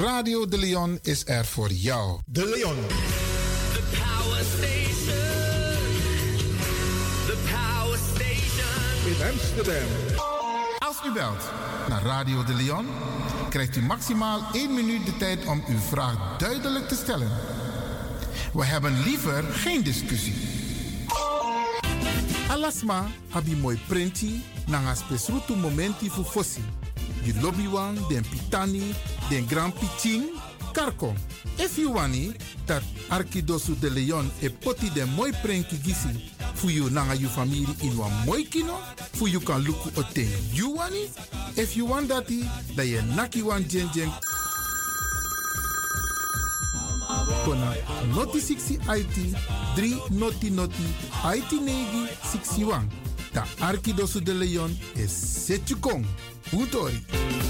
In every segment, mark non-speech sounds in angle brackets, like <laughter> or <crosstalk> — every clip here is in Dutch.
Radio De Leon is er voor jou. De Leon. The Power Station. The Power Station. In Amsterdam. Als u belt naar Radio De Leon, krijgt u maximaal 1 minuut de tijd om uw vraag duidelijk te stellen. We hebben liever geen discussie. Alasma abi mooi prenti nanga spesrutu momenti fu fossi. You lobby wan, den pitani, den grand piching, karko. If you wani, dat Arkidosu de Leon e poti den mooi prenki gisi fu you nanga you family in wan mooi kino, fu you kan luku oten you wani. If you want dati, da ye naki wan jen jen kona noti 60 IT 3 noti noti IT negi 61. Da Arkidosu de Leon is Setjukong. Utori.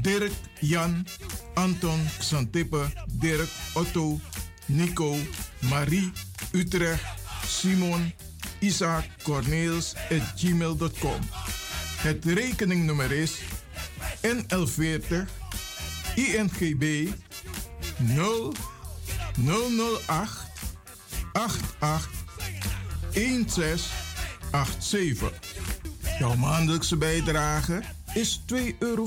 Dirk, Jan, Anton, Xantippe, Dirk, Otto, Nico, Marie, Utrecht, Simon, Isaac, Corneels at gmail.com Het rekeningnummer is NL40 INGB 0 008 88 1687. Jouw maandelijkse bijdrage is 2,50 euro.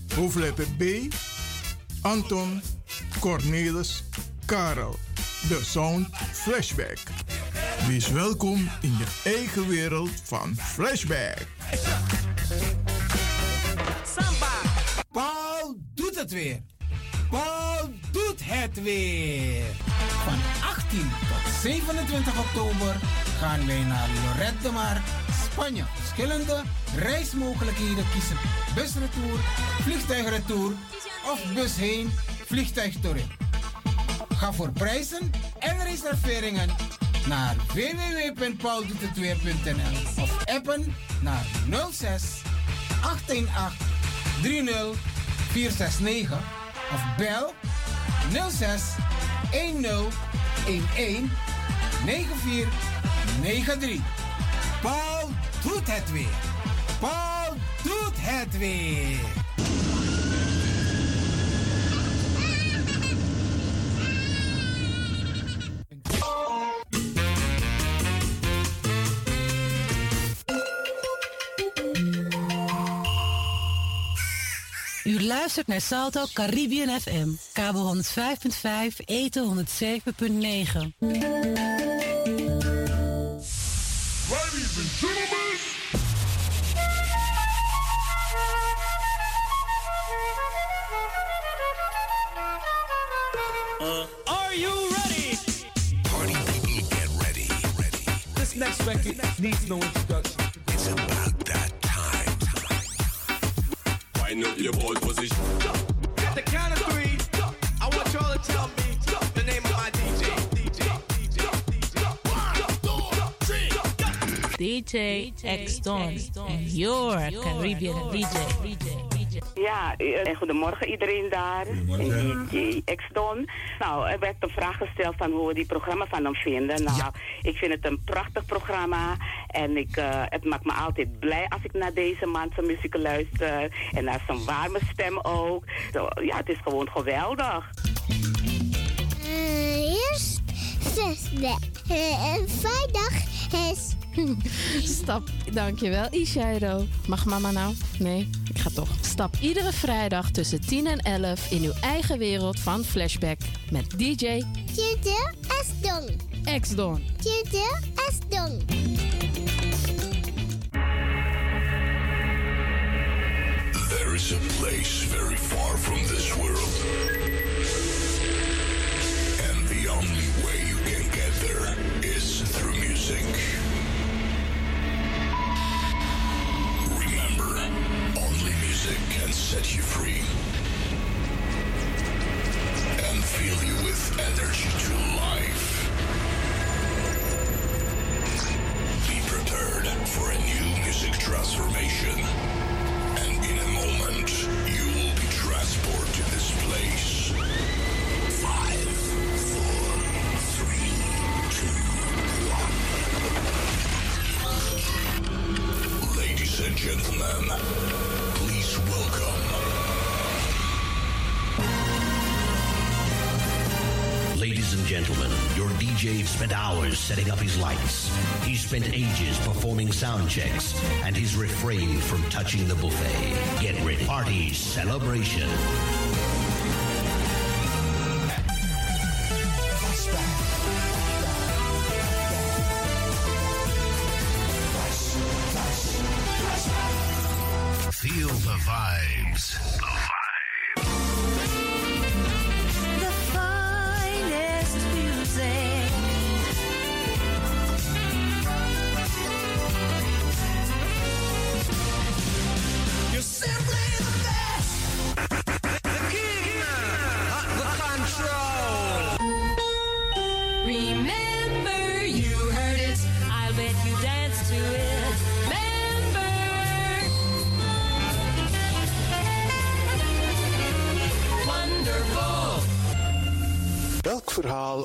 hoofdletter B. Anton, Cornelis, Karel. De Sound Flashback. Wees welkom in je eigen wereld van Flashback. Paul doet het weer. Paul doet het weer. Van 18 tot 27 oktober gaan wij naar Lorette de Mar, Spanje. Verschillende reismogelijkheden kiezen. Busretour, vliegtuigretour of bus heen, vliegtuig terug. Ga voor prijzen en reserveringen naar www.pauldoetetweer.nl of appen naar 06 818 30 469 of bel 06 10 11 9493. Paul doet het weer. Paul doet het weer. U luistert naar Salto Caribbean FM, kabel 105.5, eten 107.9. needs no introduction. It's about that time. Wind up your boy position. At the count of three, I want y'all to tell me the name of my DJ. DJ. DJ X Don, your Caribbean DJ. Ja, eh, goedemorgen iedereen daar. Goedemorgen. DJ. Nou, er werd een vraag gesteld van hoe we die programma van hem vinden. Nou, ik vind het een prachtig programma. En ik, eh, het maakt me altijd blij als ik naar deze man zijn muziek luister. En naar zijn warme stem ook. Zo, ja, het is gewoon geweldig. eerst zesde. Uh, vrijdag is <laughs> Stap, dankjewel Ishairo. Mag mama nou? Nee, ik ga toch. Stap iedere vrijdag tussen 10 en 11 in uw eigen wereld van Flashback met DJ Tjede Esdong. X-Don. Tjede Esdong. There is a place very far from this world. Spent hours setting up his lights. He spent ages performing sound checks, and he's refrained from touching the buffet. Get ready. Party celebration.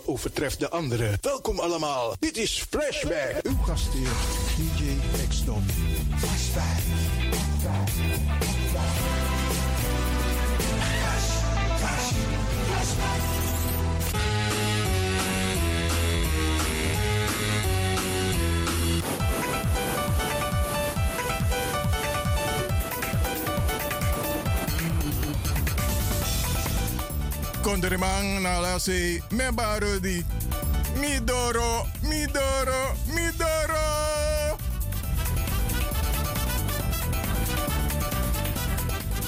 Overtreft de andere? Welkom allemaal. Dit is Flashback. Uw gastheer, DJ X-Don. Flashback. Konderemang nalase mebarodi. Midoro, midoro, midoro.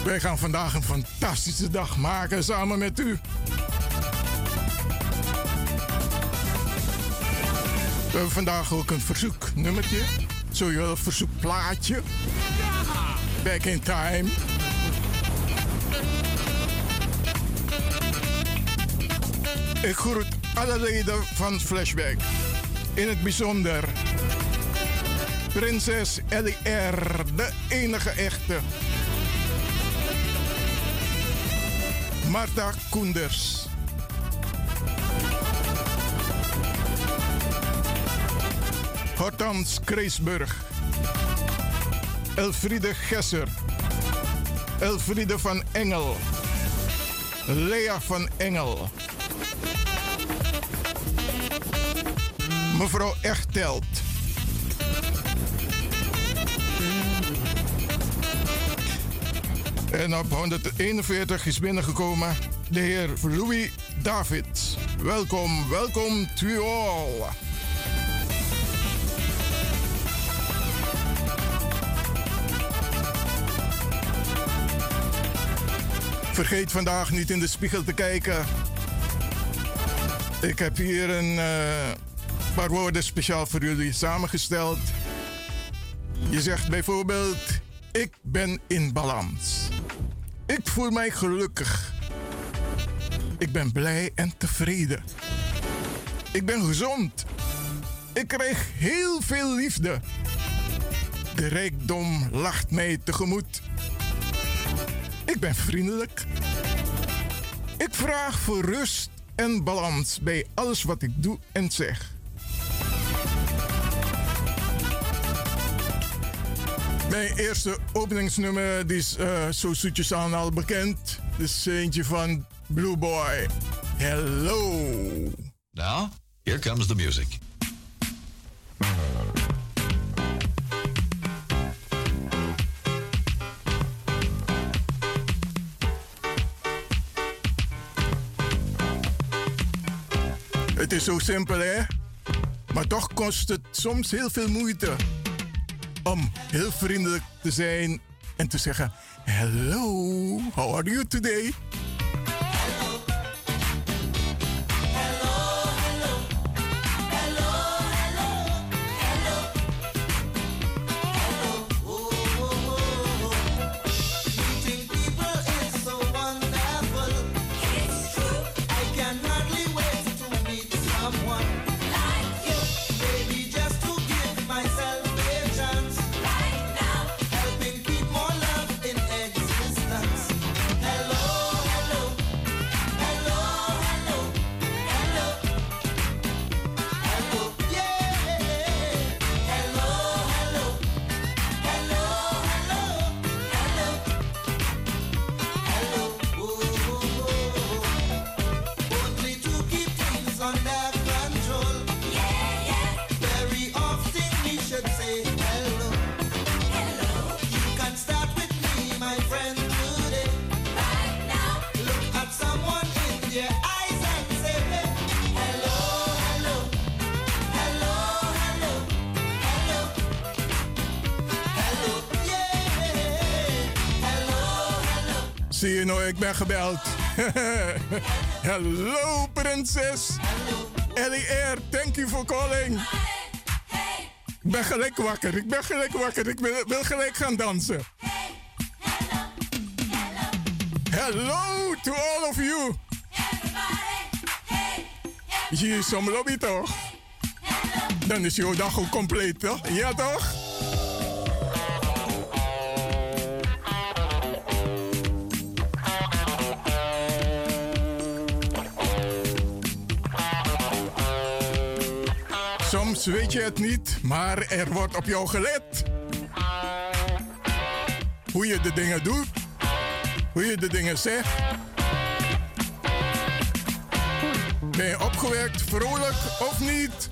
Wij gaan vandaag een fantastische dag maken samen met u. We hebben vandaag ook een verzoeknummertje. Zo je verzoekplaatje. Back in time. Ik groet alle leden van Flashback. In het bijzonder prinses L.R., de enige echte. Marta Koenders. Hortans Kreesburg. Elfriede Gesser. Elfriede van Engel. Lea van Engel. Mevrouw Echtelt. En op 141 is binnengekomen de heer Louis David. Welkom, welkom to all. Vergeet vandaag niet in de spiegel te kijken. Ik heb hier een eh, paar woorden speciaal voor jullie samengesteld. Je zegt bijvoorbeeld: Ik ben in balans. Ik voel mij gelukkig. Ik ben blij en tevreden. Ik ben gezond. Ik krijg heel veel liefde. De rijkdom lacht mij tegemoet. Ik ben vriendelijk. Ik vraag voor rust en balans bij alles wat ik doe en zeg. Mijn eerste openingsnummer die is eh, zo zoetjes aan al bekend. De is eentje van Blue Boy. Hello. Now, here comes the music. Het is zo simpel, hè? Maar toch kost het soms heel veel moeite om heel vriendelijk te zijn en te zeggen: Hello, how are you today? Ik ben gebeld. <laughs> Hallo, prinses. Air, thank you for calling. Ik ben gelijk wakker, ik ben gelijk wakker. Ik wil, wil gelijk gaan dansen. Hello to all of you. Hier is zo'n lobby toch? Dan is jouw dag ook compleet, toch? Ja, toch? Weet je het niet, maar er wordt op jou gelet. Hoe je de dingen doet, hoe je de dingen zegt. Ben je opgewekt, vrolijk of niet?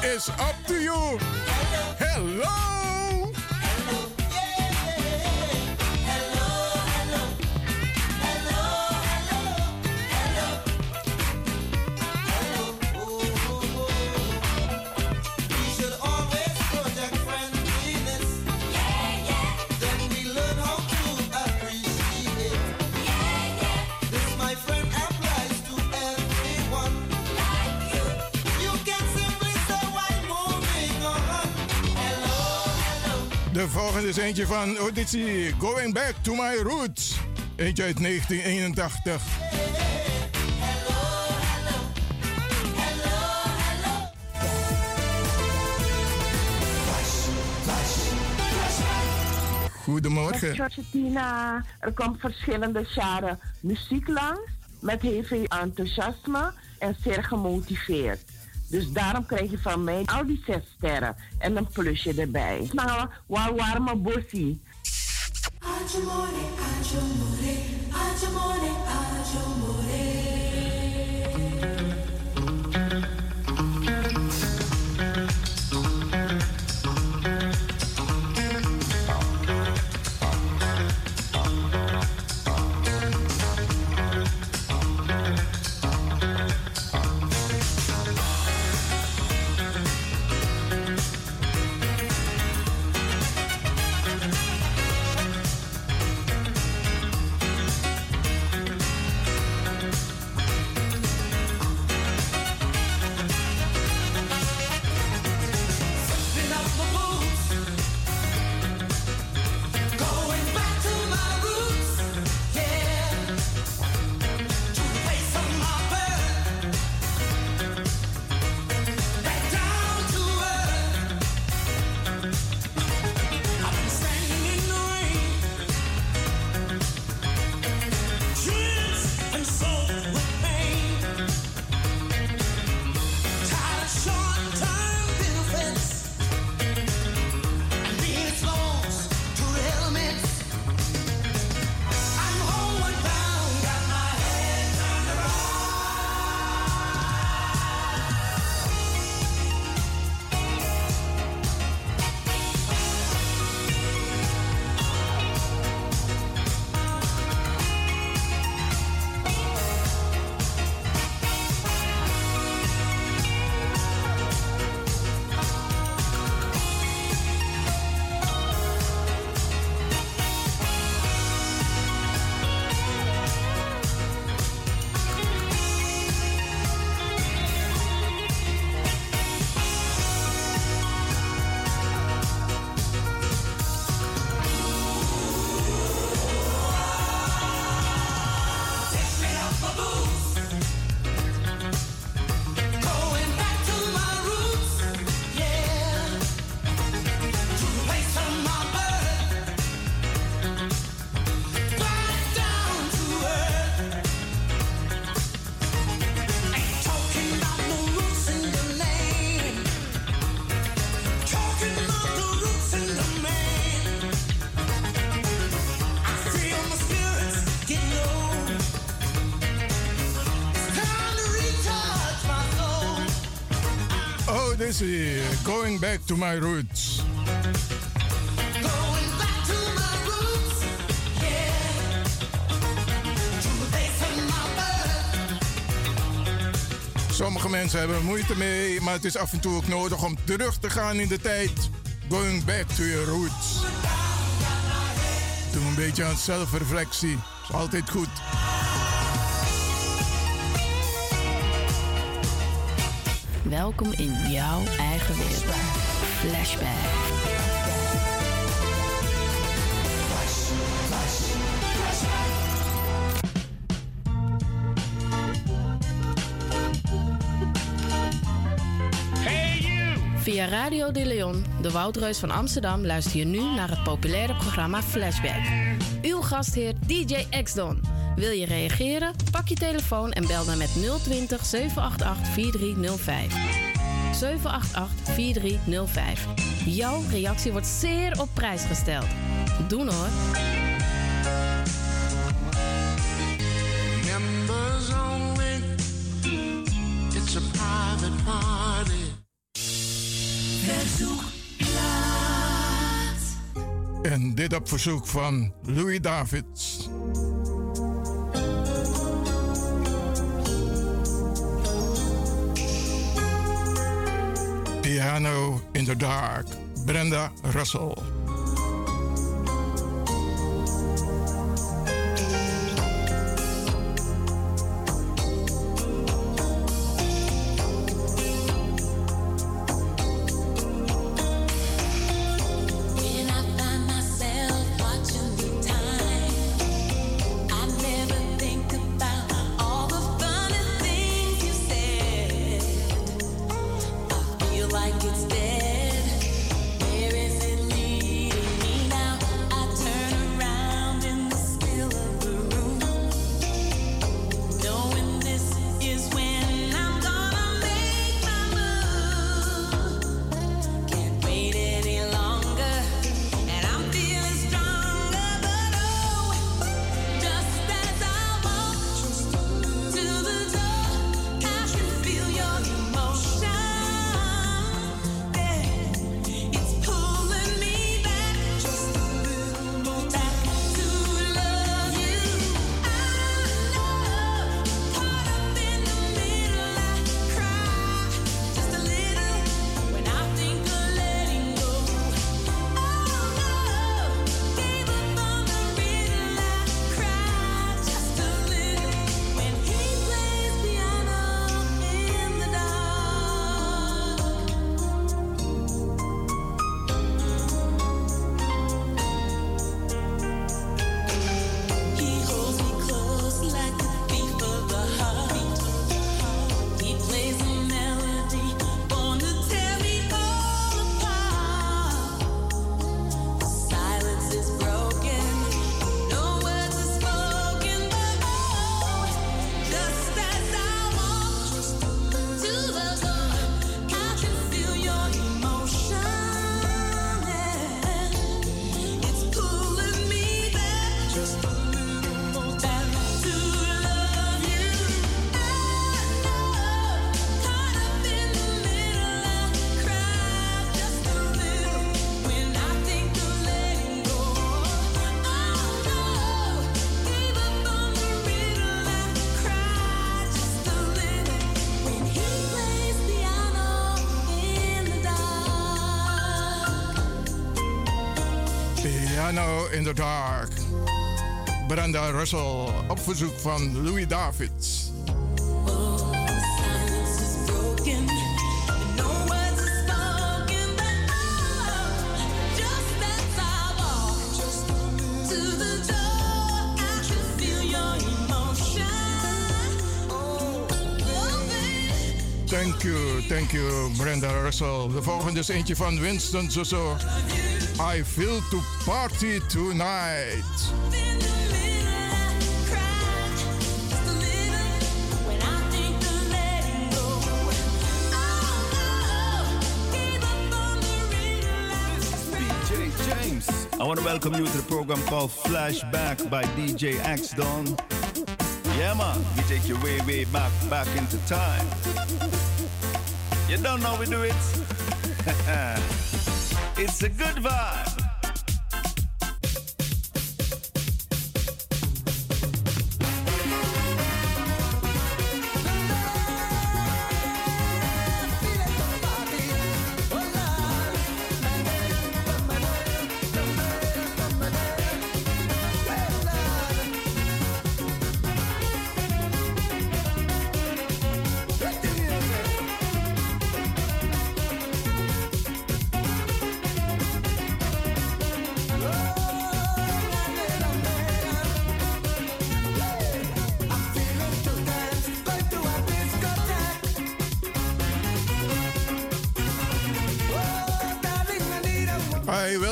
Is up to you. Hello! De volgende is eentje van auditie Going Back to My Roots. Eentje uit 1981. Goedemorgen. Georgina, er komt verschillende jaren muziek langs met heel veel enthousiasme en zeer gemotiveerd. Dus daarom krijg je van mij al die zes sterren en een plusje erbij. Nou, waar warme bossie. Going Back to My Roots. Sommige mensen hebben moeite mee, maar het is af en toe ook nodig om terug te gaan in de tijd. Going back to your roots. Doe een beetje aan zelfreflectie. Is altijd goed. Welkom in jouw eigen wereld. Flashback. Via Radio de Leon, de Woudreus van Amsterdam, luister je nu naar het populaire programma Flashback. Uw gastheer DJ X-Don. Wil je reageren? Pak je telefoon en bel dan met 020 788 4305. 788 4305. Jouw reactie wordt zeer op prijs gesteld. Doen hoor. Members only. It's a private party. Verzoek En dit op verzoek van Louis Davids. Piano in the Dark, Brenda Russell. In the Dark. Brenda Russell op verzoek van Louis Davids. Thank you, thank you Brenda Russell. De volgende is eentje van Winston Zozo. I feel to party tonight. I want to welcome you to the program called Flashback by DJ Axdon. Don. Yeah, man, we take you way, way back, back into time. You don't know we do it. <laughs> it's a good vibe.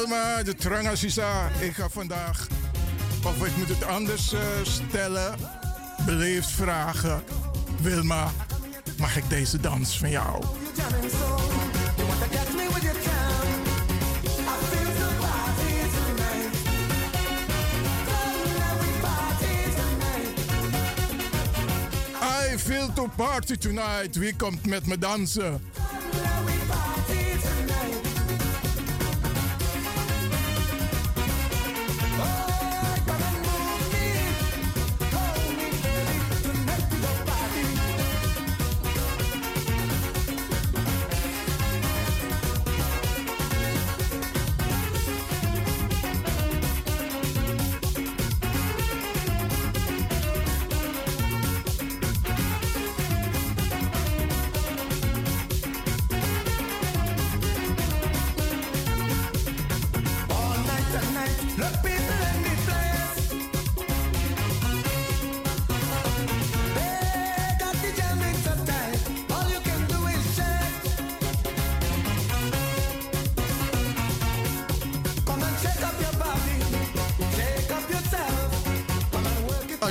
Wilma, de Trangasisa. Ik ga vandaag, of ik moet het anders eh, stellen, beleefd vragen. Wilma, mag ik deze dans van jou? I feel to party tonight. Wie komt met me dansen?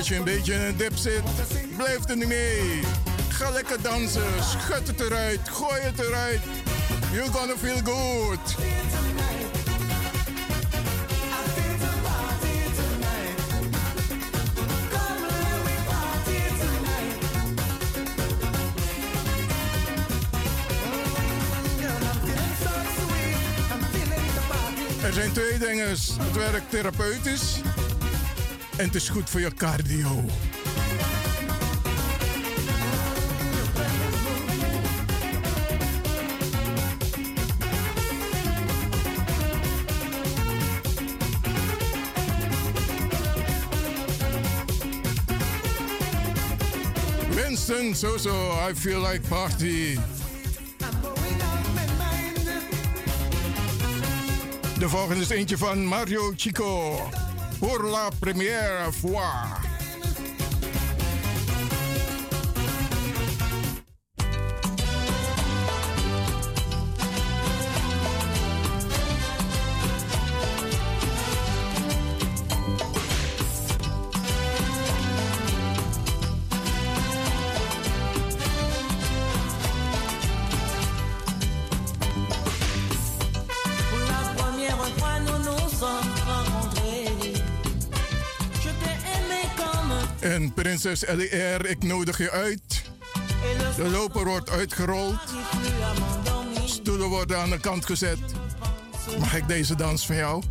Als je een beetje in een dip zit, blijf er niet mee. Ga lekker dansen, schud het eruit, gooi het eruit. You're gonna feel good. Er zijn twee dingen. Het werkt therapeutisch en het is goed voor je cardio. Winston, so so, I feel like party. De volgende is eentje van Mario Chico. Pour la première fois. En prinses LR, ik nodig je uit. De loper wordt uitgerold. Stoelen worden aan de kant gezet. Mag ik deze dans van jou?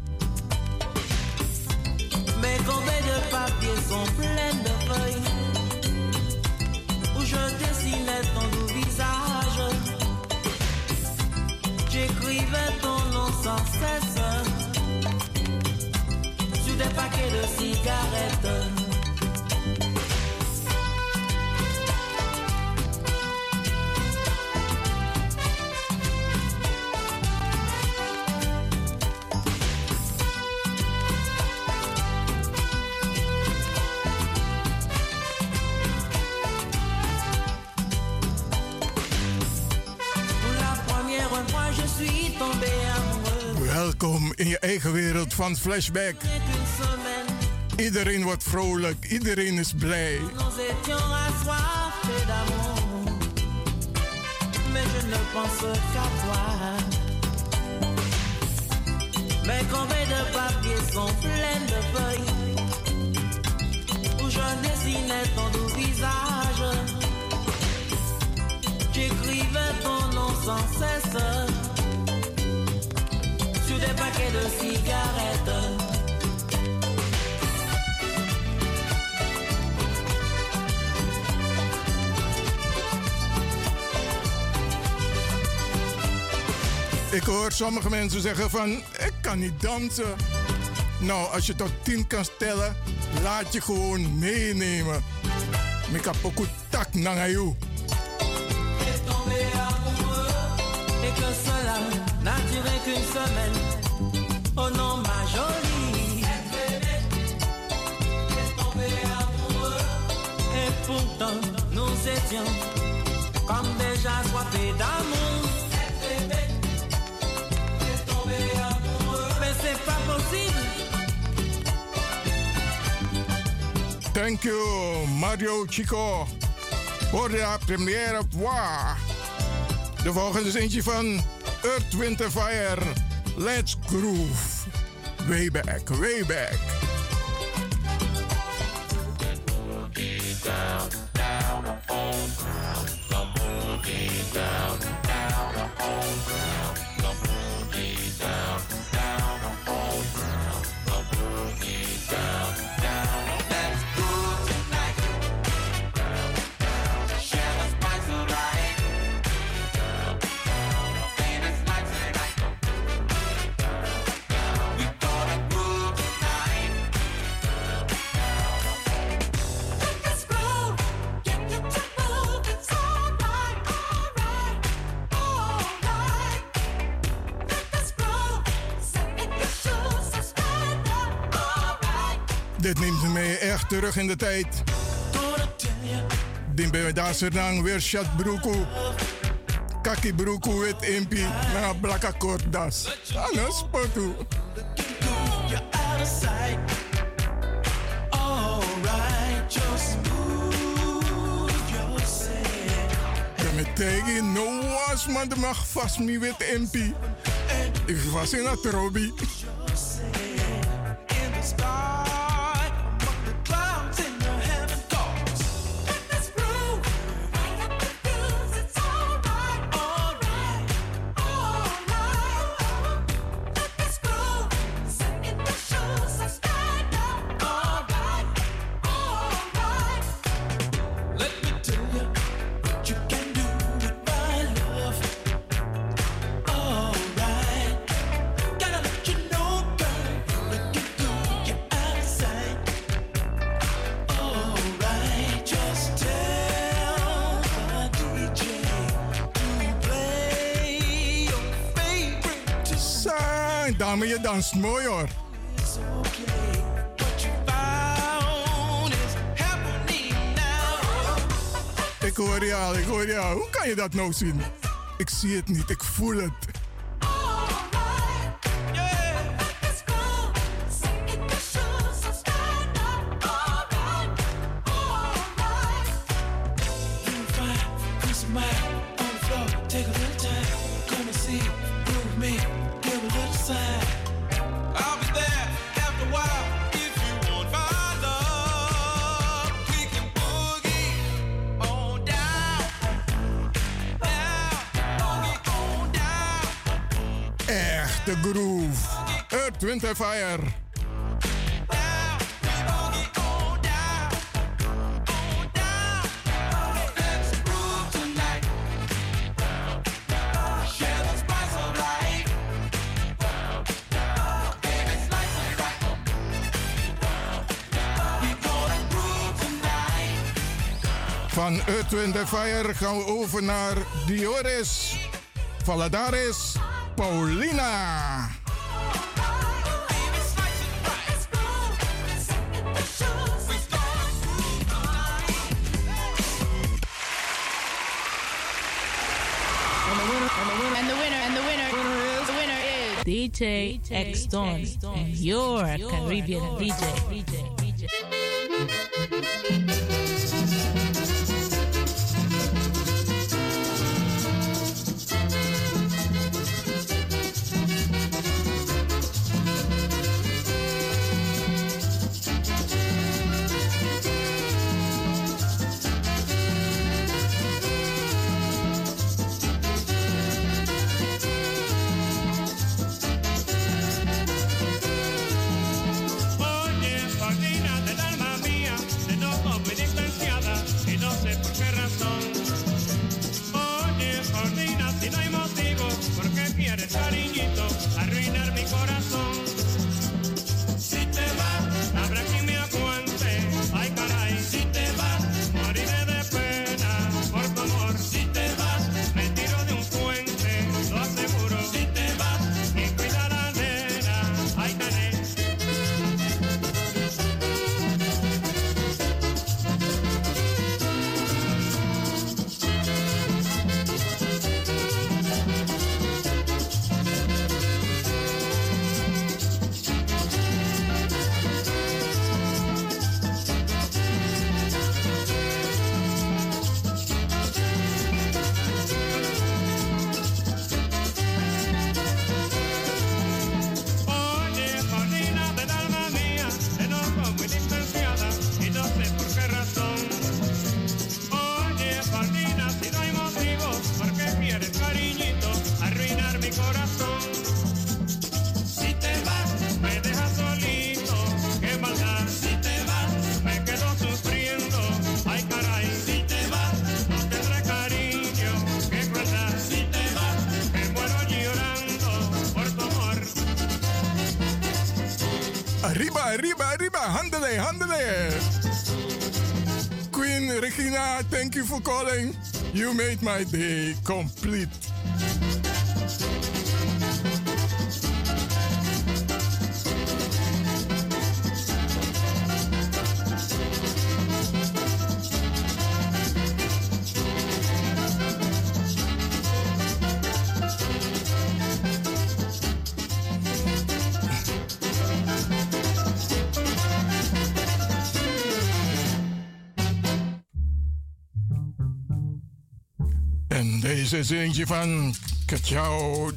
J'écrivais ton nom sans cesse sur des paquets de cigarettes. In je eigen wereld van Flashback. Iedereen wordt vrolijk, iedereen is blij. Mes corbeilles de papier sont pleines de feuilles où je dessinais ton doux visage. J'écrivais ton nom cesse sur des paquets de cigarettes. Ik hoor sommige mensen zeggen van, ik kan niet dansen. Nou, als je tot tien kan stellen, laat je gewoon meenemen. Ik heb ook een tak naar jou. Duré qu'une semaine. Oh non, ma jolie. et pourtant nous étions comme déjà soifés d'amour. mais c'est pas possible. Thank you, Mario Chico. Voor de première voix. De volgende is eentje van Earth, Wind Fire. Let's groove. Way back, way back. Terug in de tijd. Daar dan weer chat broeku. Kaki broeku wit impi. Na blakka kort das. Alles potu. Tegen no was man de mag vast me wit impi. Ik was in het Robi. Danst mooi hoor. Ik hoor jou, ik hoor jou. Hoe kan je dat nou zien? Ik zie het niet, ik voel het. Van Earth, Wind and Fire gaan we over naar Dioris. Valadares. Paulina. And the winner, and the winner, the winner is DJ X and your Caribbean DJ. Arriba, arriba. Handele, handele. Queen Regina, thank you for calling. You made my day complete. Is eentje van Cachao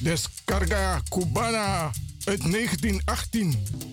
Descarga Cubana uit 1918.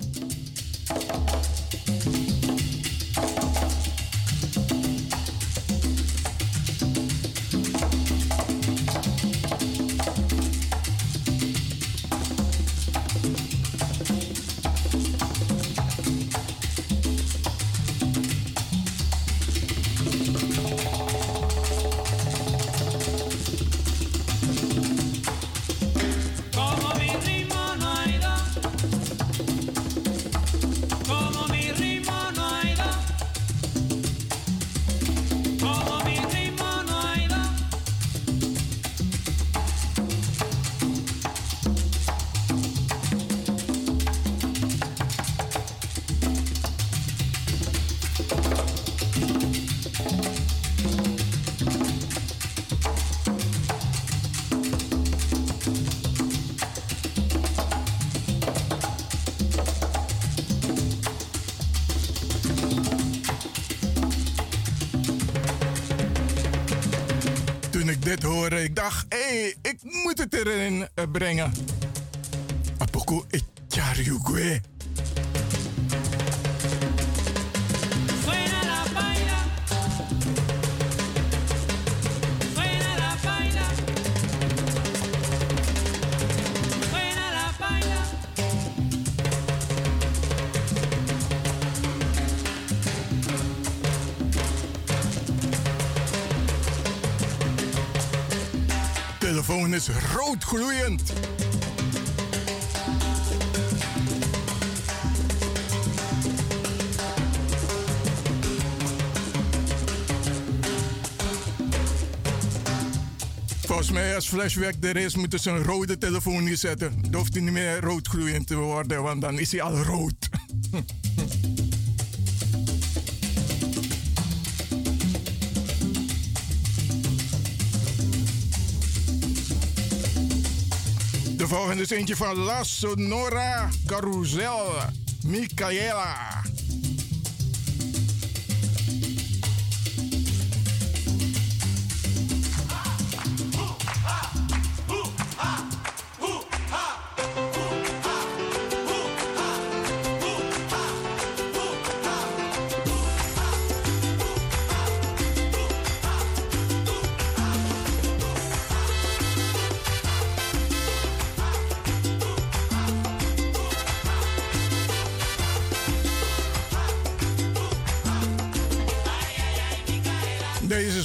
Ik moet het erin eh, brengen. Apoko Echariugwe. Suena gloeiend. Volgens mij als flashback er is, moeten ze een rode telefoon niet zetten. Dan hij niet meer rood gloeiend te worden, want dan is hij al rood. <laughs> volgende is eentje van La Sonora Carousel. Micaela.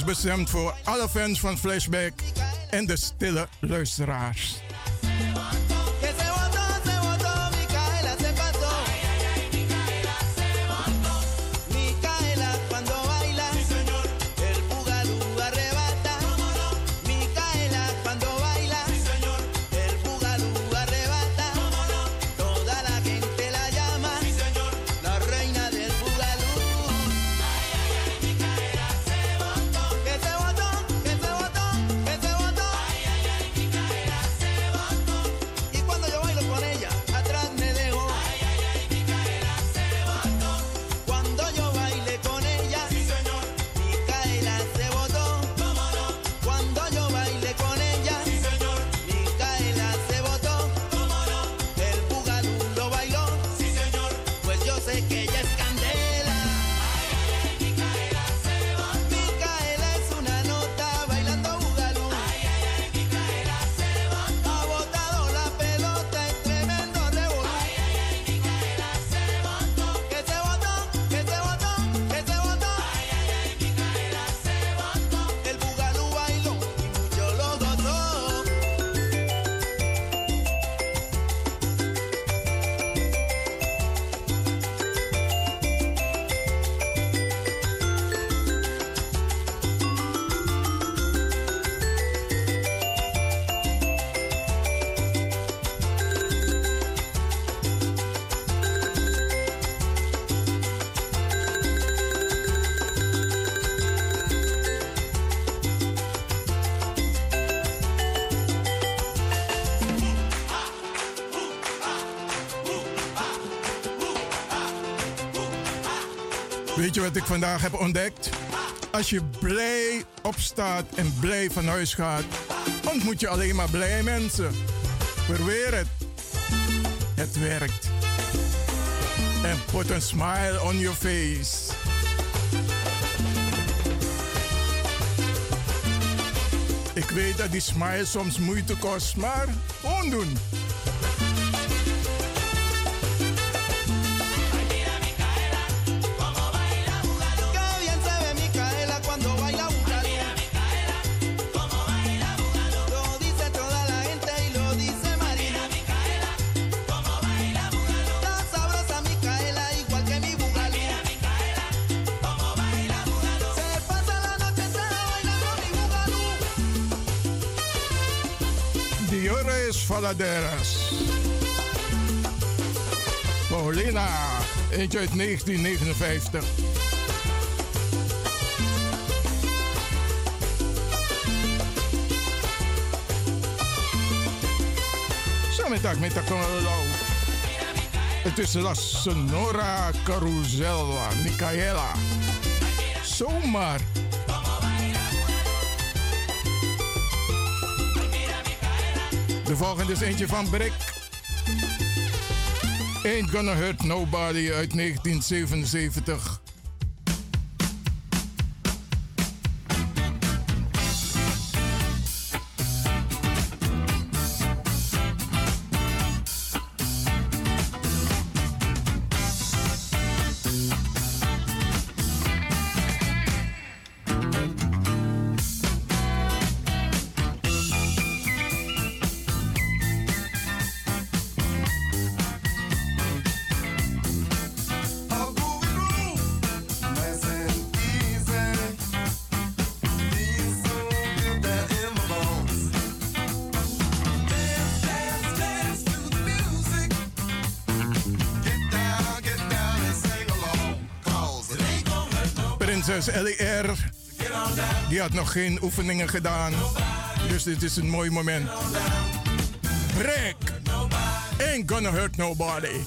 Bestemd voor alle fans van Flashback en de stille luisteraars. Wat ik vandaag heb ontdekt? Als je blij opstaat en blij van huis gaat, ontmoet je alleen maar blije mensen. Probeer het. Het werkt. En put a smile on your face. Ik weet dat die smile soms moeite kost, maar gewoon doen. Diores Valaderas. Paulina, eentje uit 1959. Zometeen met de. Het is La Sonora Carusella, Micaela. Zomaar. De volgende is eentje van Brick. Ain't Gonna Hurt Nobody uit 1977. LER, die had nog geen oefeningen gedaan. Dus dit is een mooi moment. Break! Ain't gonna hurt nobody.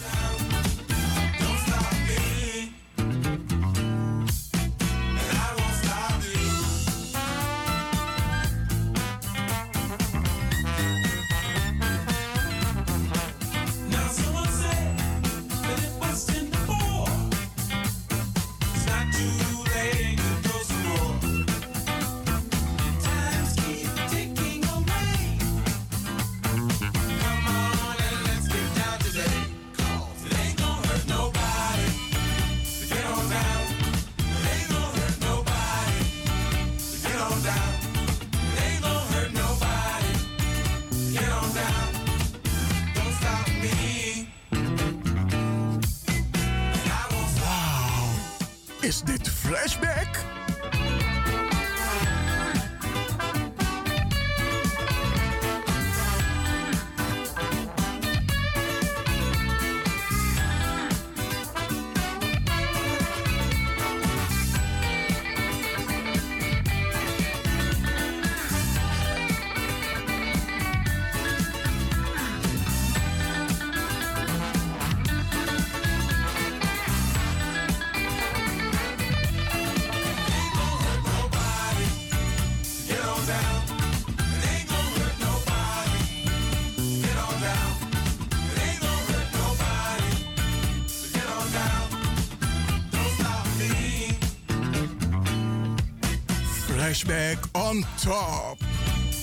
On top.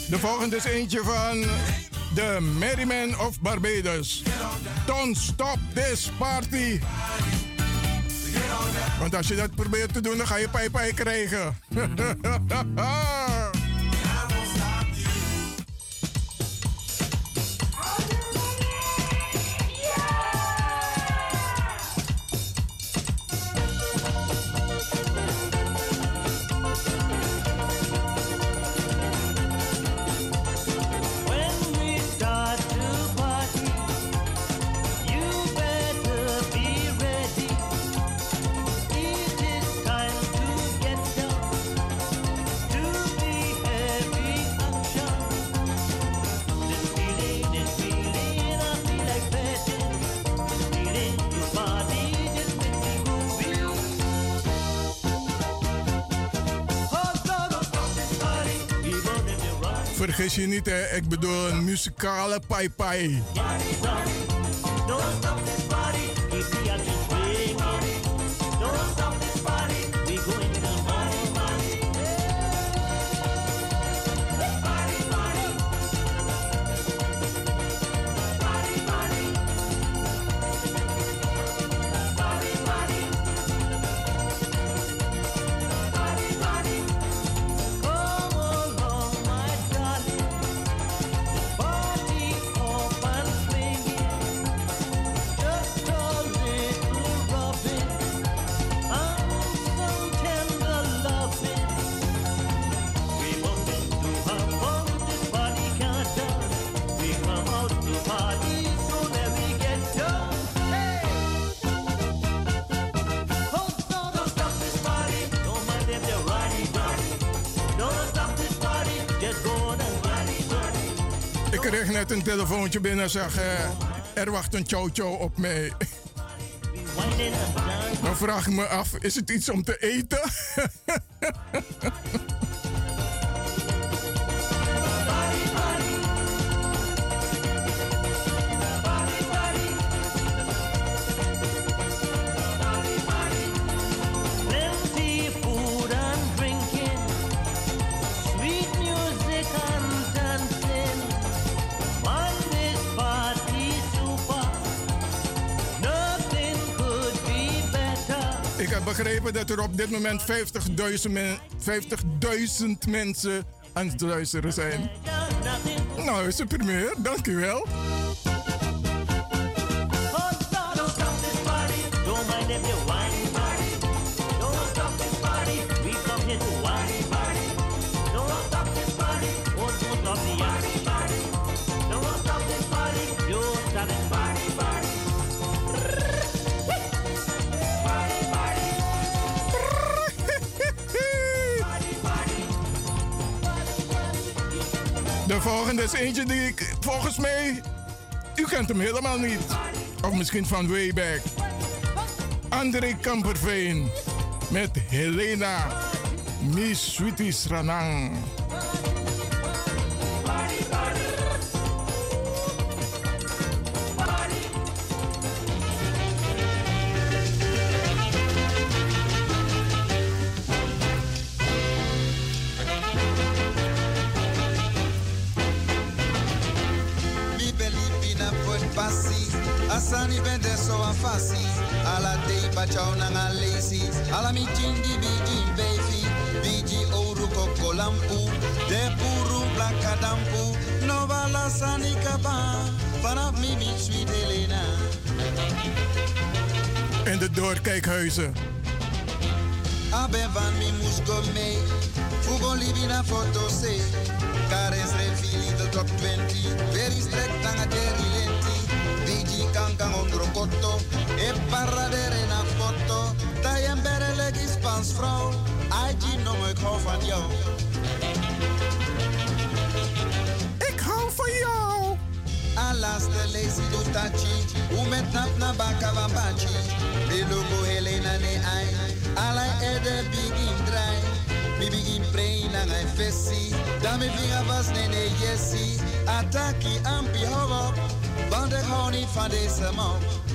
De volgende is eentje van de Merryman of Barbados. Don't stop this party. Want als je dat probeert te doen, dan ga je pijpij krijgen. <laughs> ik bedoel een muzikale pai pai. Kreeg net een telefoontje binnen en zeg, eh, er wacht een chow chow op mij. Dan vraag ik me af, is het iets om te eten? <laughs> begrepen dat er op dit moment 50.000 men, 50.000 mensen aan het luisteren zijn. Nou, super meer, dankjewel. De volgende is eentje die ik volgens mij. U kent hem helemaal niet. Of misschien van way back. André Kamperveen met Helena Miss Sweetie Ranang. Asani bende so a fasi. Ala dei bachao na nga lazy Ala mi jingi bigi baby Bigi oru koko lampu. De puru blaka dampu. No bala sani kaba. Vanaf mi mi sweet Helena. En de doorkijkhuizen. Abe van mi musgo me Fugo libi na foto se Kares re fili de top 20 Very strict tanga Digi kotto E paradere na foto. Tayen bere legi Spans vrouw IG no ik hou van jou Ik hou van jou Alas de lazy do tachi U met nap na baka van bachi De logo Helena ne ai Alai ede begin dry Mi begin pray na ngai fesi Da mi vinga was ne ne yesi Ataki ampi hogo Want ik hou niet van deze man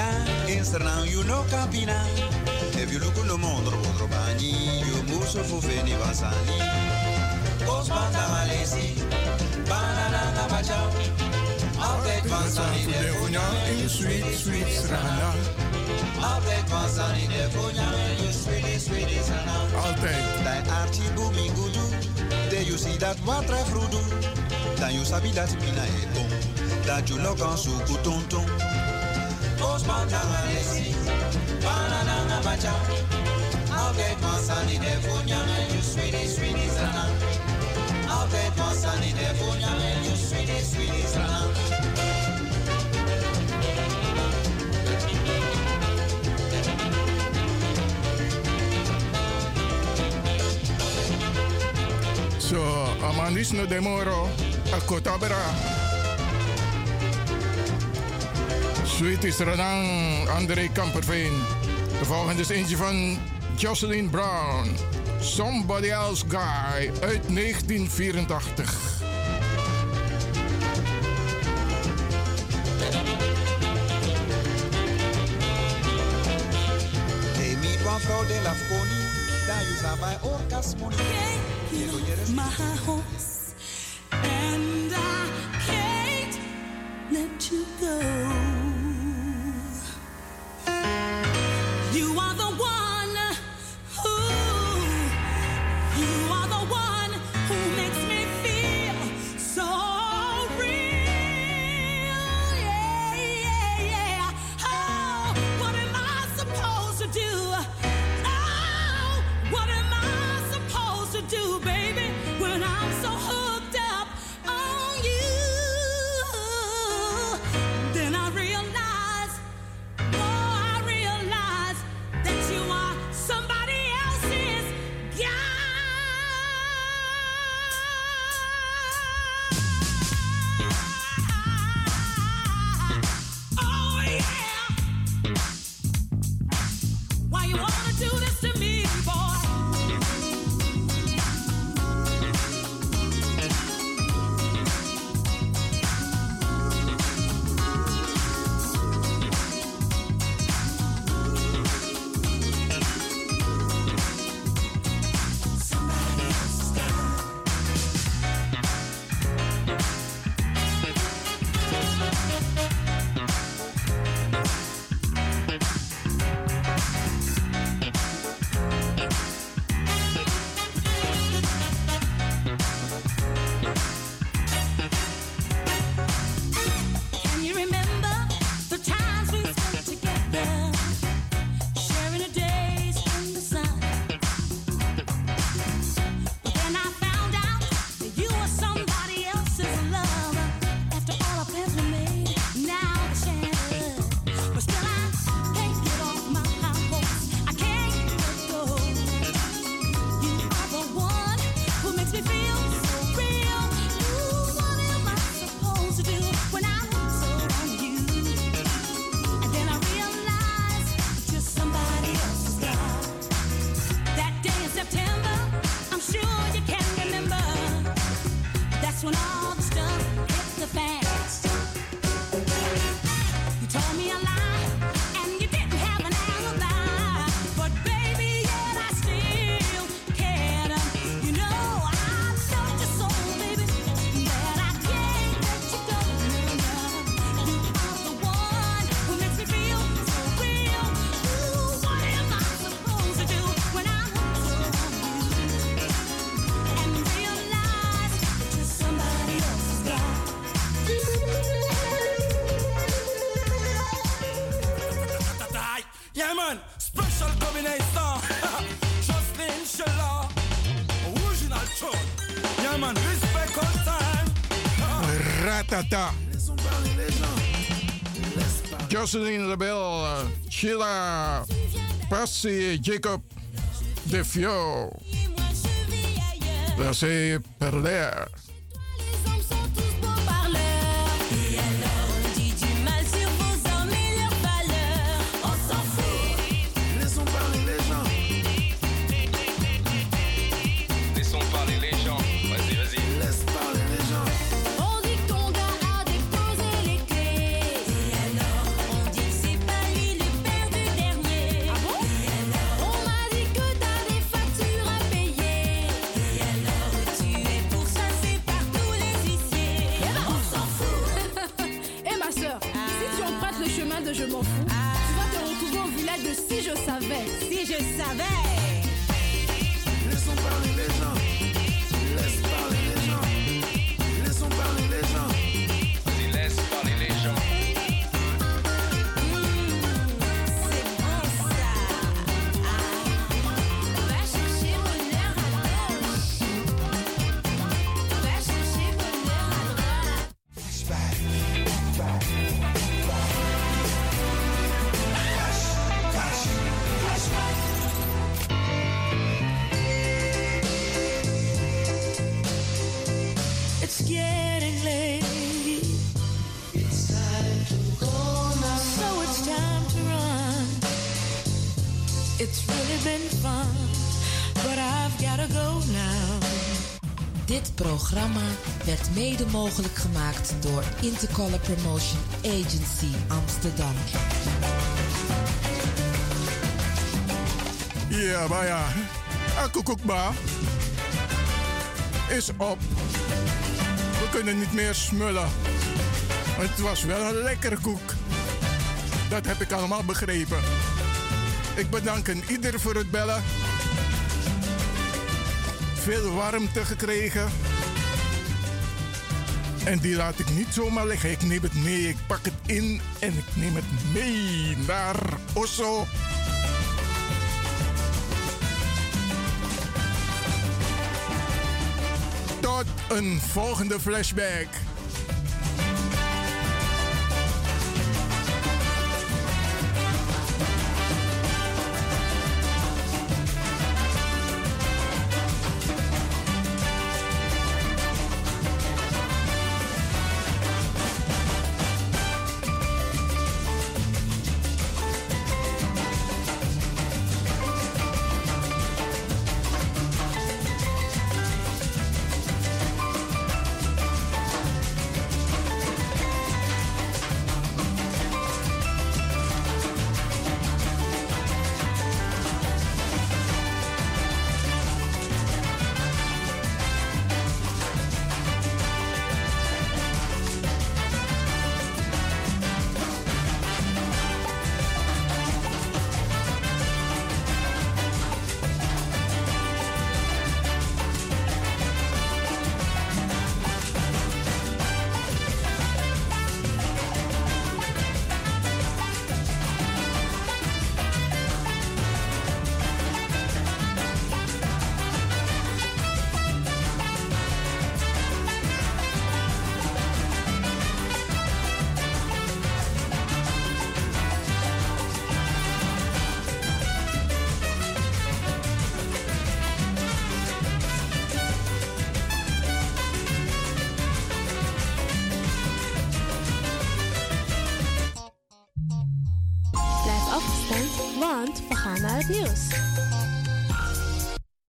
cabina, it's you know cabina. E If you look on the mondro mondro bani, you muso fufeni vasani. in malesi, banana na bachao. Altijd van Sunny Devonia in sweet, sweet Srana. Altijd van de Devonia in je sweet, sweet Srana. Altijd. Bij Archie Booming Gudu, there you see that water frudu. Dan you sabi dat mina e bon. Dat you look on suku tonton. So I'm Banana nga bacha Aoke kwansani de funyanga You sweetie sweetie zana You sweetie sweetie zana So, no demoro, a cotabra. Sweet is Renang, André Kamperveen. De volgende is eentje van Jocelyn Brown. Somebody Else Guy uit 1984. Control de la phone, da you my orcas money. Hey, you know. You are Jocelyn Rebel, Sheila, Percy, Jacob, De Fio, Perler. Programma werd mede mogelijk gemaakt door Intercolor Promotion Agency Amsterdam. Ja, maar ja. Akkoekoekba is op. We kunnen niet meer smullen. Het was wel een lekkere koek. Dat heb ik allemaal begrepen. Ik bedank een ieder voor het bellen. Veel warmte gekregen. En die laat ik niet zomaar liggen. Ik neem het mee, ik pak het in en ik neem het mee naar Oslo. Tot een volgende flashback.